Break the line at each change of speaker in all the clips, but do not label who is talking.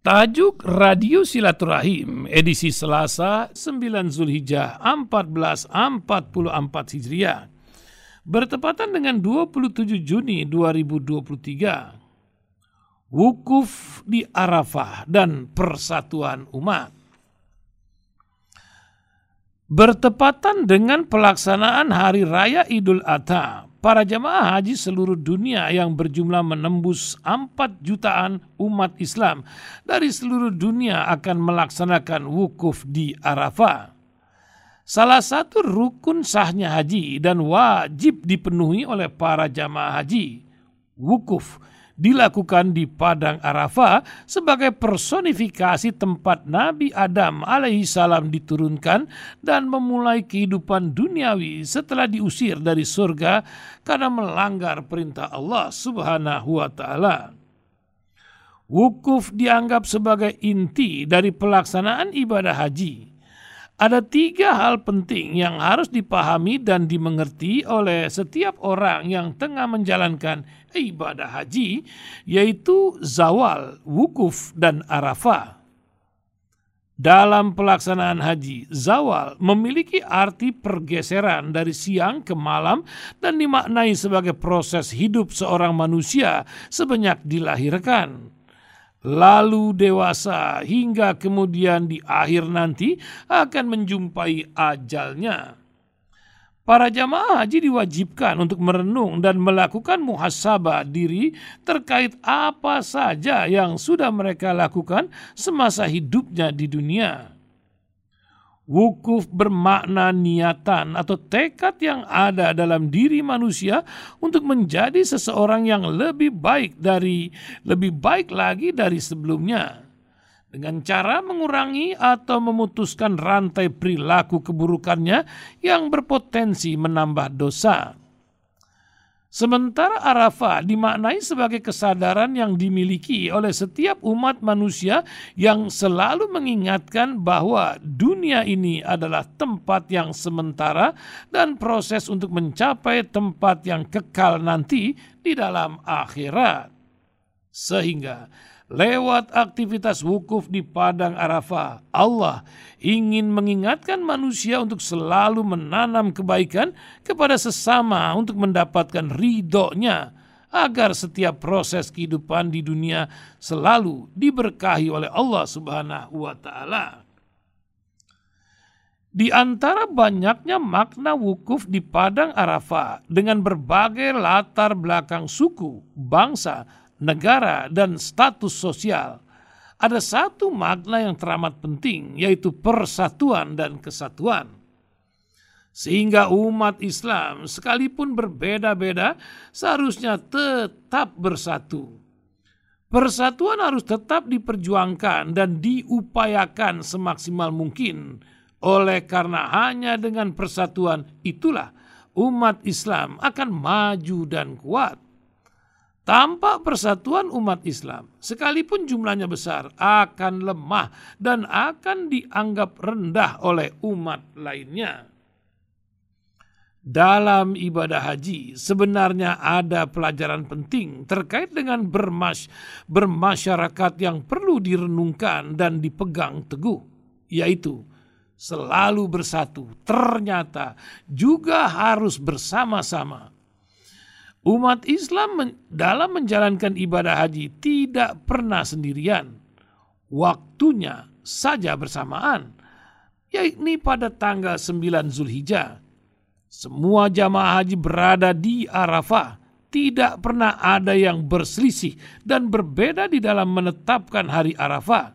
Tajuk Radio Silaturahim edisi Selasa 9 Zulhijjah 1444 Hijriah bertepatan dengan 27 Juni 2023. Wukuf di Arafah dan persatuan umat. Bertepatan dengan pelaksanaan Hari Raya Idul Adha para jamaah haji seluruh dunia yang berjumlah menembus 4 jutaan umat Islam dari seluruh dunia akan melaksanakan wukuf di Arafah. Salah satu rukun sahnya haji dan wajib dipenuhi oleh para jamaah haji, wukuf dilakukan di Padang Arafah sebagai personifikasi tempat Nabi Adam alaihi salam diturunkan dan memulai kehidupan duniawi setelah diusir dari surga karena melanggar perintah Allah Subhanahu wa taala. Wukuf dianggap sebagai inti dari pelaksanaan ibadah haji ada tiga hal penting yang harus dipahami dan dimengerti oleh setiap orang yang tengah menjalankan ibadah haji, yaitu zawal, wukuf, dan arafah. Dalam pelaksanaan haji, zawal memiliki arti pergeseran dari siang ke malam dan dimaknai sebagai proses hidup seorang manusia sebanyak dilahirkan lalu dewasa hingga kemudian di akhir nanti akan menjumpai ajalnya. Para jamaah haji diwajibkan untuk merenung dan melakukan muhasabah diri terkait apa saja yang sudah mereka lakukan semasa hidupnya di dunia. Wukuf bermakna niatan atau tekad yang ada dalam diri manusia untuk menjadi seseorang yang lebih baik dari lebih baik lagi dari sebelumnya. Dengan cara mengurangi atau memutuskan rantai perilaku keburukannya yang berpotensi menambah dosa. Sementara Arafah dimaknai sebagai kesadaran yang dimiliki oleh setiap umat manusia yang selalu mengingatkan bahwa dunia ini adalah tempat yang sementara dan proses untuk mencapai tempat yang kekal nanti di dalam akhirat. Sehingga Lewat aktivitas wukuf di padang Arafah, Allah ingin mengingatkan manusia untuk selalu menanam kebaikan kepada sesama untuk mendapatkan ridhonya agar setiap proses kehidupan di dunia selalu diberkahi oleh Allah Subhanahu wa taala. Di antara banyaknya makna wukuf di padang Arafah dengan berbagai latar belakang suku, bangsa, negara, dan status sosial, ada satu makna yang teramat penting, yaitu persatuan dan kesatuan. Sehingga umat Islam, sekalipun berbeda-beda, seharusnya tetap bersatu. Persatuan harus tetap diperjuangkan dan diupayakan semaksimal mungkin. Oleh karena hanya dengan persatuan itulah umat Islam akan maju dan kuat. Tanpa persatuan umat Islam, sekalipun jumlahnya besar, akan lemah dan akan dianggap rendah oleh umat lainnya. Dalam ibadah haji sebenarnya ada pelajaran penting terkait dengan bermas bermasyarakat yang perlu direnungkan dan dipegang teguh, yaitu selalu bersatu, ternyata juga harus bersama-sama Umat Islam dalam menjalankan ibadah haji tidak pernah sendirian. Waktunya saja bersamaan, yakni pada tanggal 9 Zulhijjah. Semua jamaah haji berada di Arafah, tidak pernah ada yang berselisih dan berbeda di dalam menetapkan hari Arafah.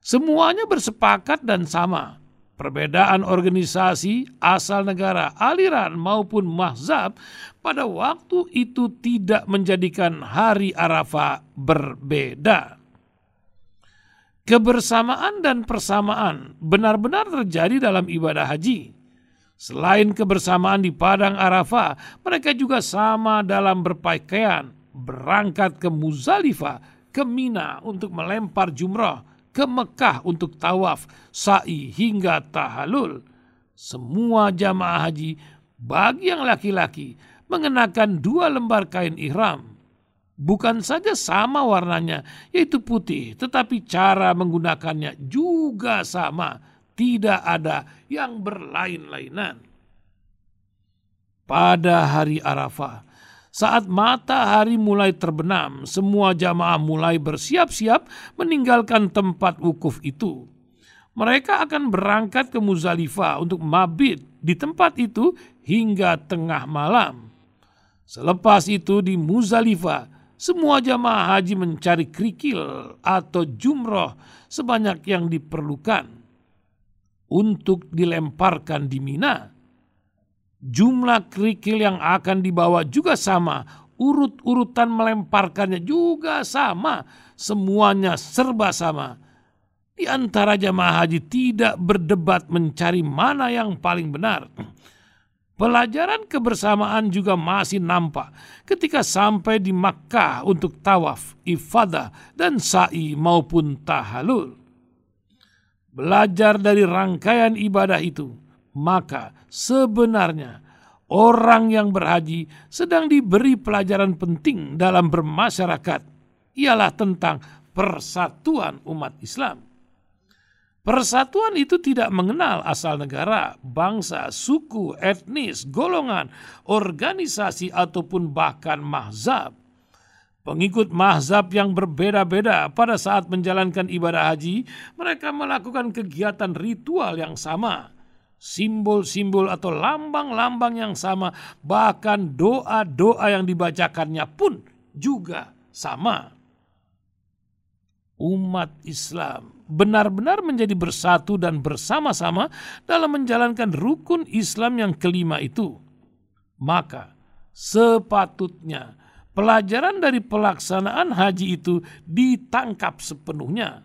Semuanya bersepakat dan sama, perbedaan organisasi, asal negara, aliran maupun mahzab pada waktu itu tidak menjadikan hari Arafah berbeda. Kebersamaan dan persamaan benar-benar terjadi dalam ibadah haji. Selain kebersamaan di padang Arafah, mereka juga sama dalam berpakaian, berangkat ke Muzalifah, ke Mina untuk melempar jumrah, ke Mekah untuk tawaf, sa'i hingga tahalul. Semua jamaah haji bagi yang laki-laki mengenakan dua lembar kain ihram. bukan saja sama warnanya, yaitu putih, tetapi cara menggunakannya juga sama, tidak ada yang berlain-lainan. Pada hari Arafah, saat matahari mulai terbenam, semua jamaah mulai bersiap-siap meninggalkan tempat wukuf itu. Mereka akan berangkat ke Muzalifah untuk mabit di tempat itu hingga tengah malam. Selepas itu di Muzalifah, semua jamaah haji mencari kerikil atau jumroh sebanyak yang diperlukan untuk dilemparkan di Mina. Jumlah kerikil yang akan dibawa juga sama, urut-urutan melemparkannya juga sama, semuanya serba sama. Di antara jamaah haji tidak berdebat mencari mana yang paling benar Pelajaran kebersamaan juga masih nampak ketika sampai di Makkah untuk tawaf, ifadah, dan sa'i maupun tahalul. Belajar dari rangkaian ibadah itu, maka sebenarnya orang yang berhaji sedang diberi pelajaran penting dalam bermasyarakat, ialah tentang persatuan umat Islam. Persatuan itu tidak mengenal asal negara, bangsa, suku, etnis, golongan, organisasi, ataupun bahkan mahzab. Pengikut mahzab yang berbeda-beda pada saat menjalankan ibadah haji, mereka melakukan kegiatan ritual yang sama, simbol-simbol atau lambang-lambang yang sama, bahkan doa-doa yang dibacakannya pun juga sama. Umat Islam benar-benar menjadi bersatu dan bersama-sama dalam menjalankan rukun Islam yang kelima itu, maka sepatutnya pelajaran dari pelaksanaan haji itu ditangkap sepenuhnya.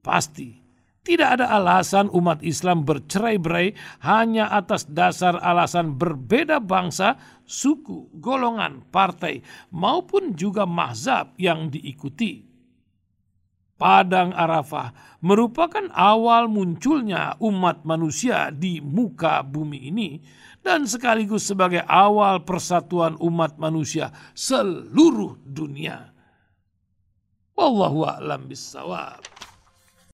Pasti tidak ada alasan umat Islam bercerai-berai hanya atas dasar alasan berbeda bangsa, suku, golongan, partai, maupun juga mahzab yang diikuti Padang Arafah merupakan awal munculnya umat manusia di muka bumi ini dan sekaligus sebagai awal persatuan umat manusia seluruh dunia. Wallahu a'lam bissawab.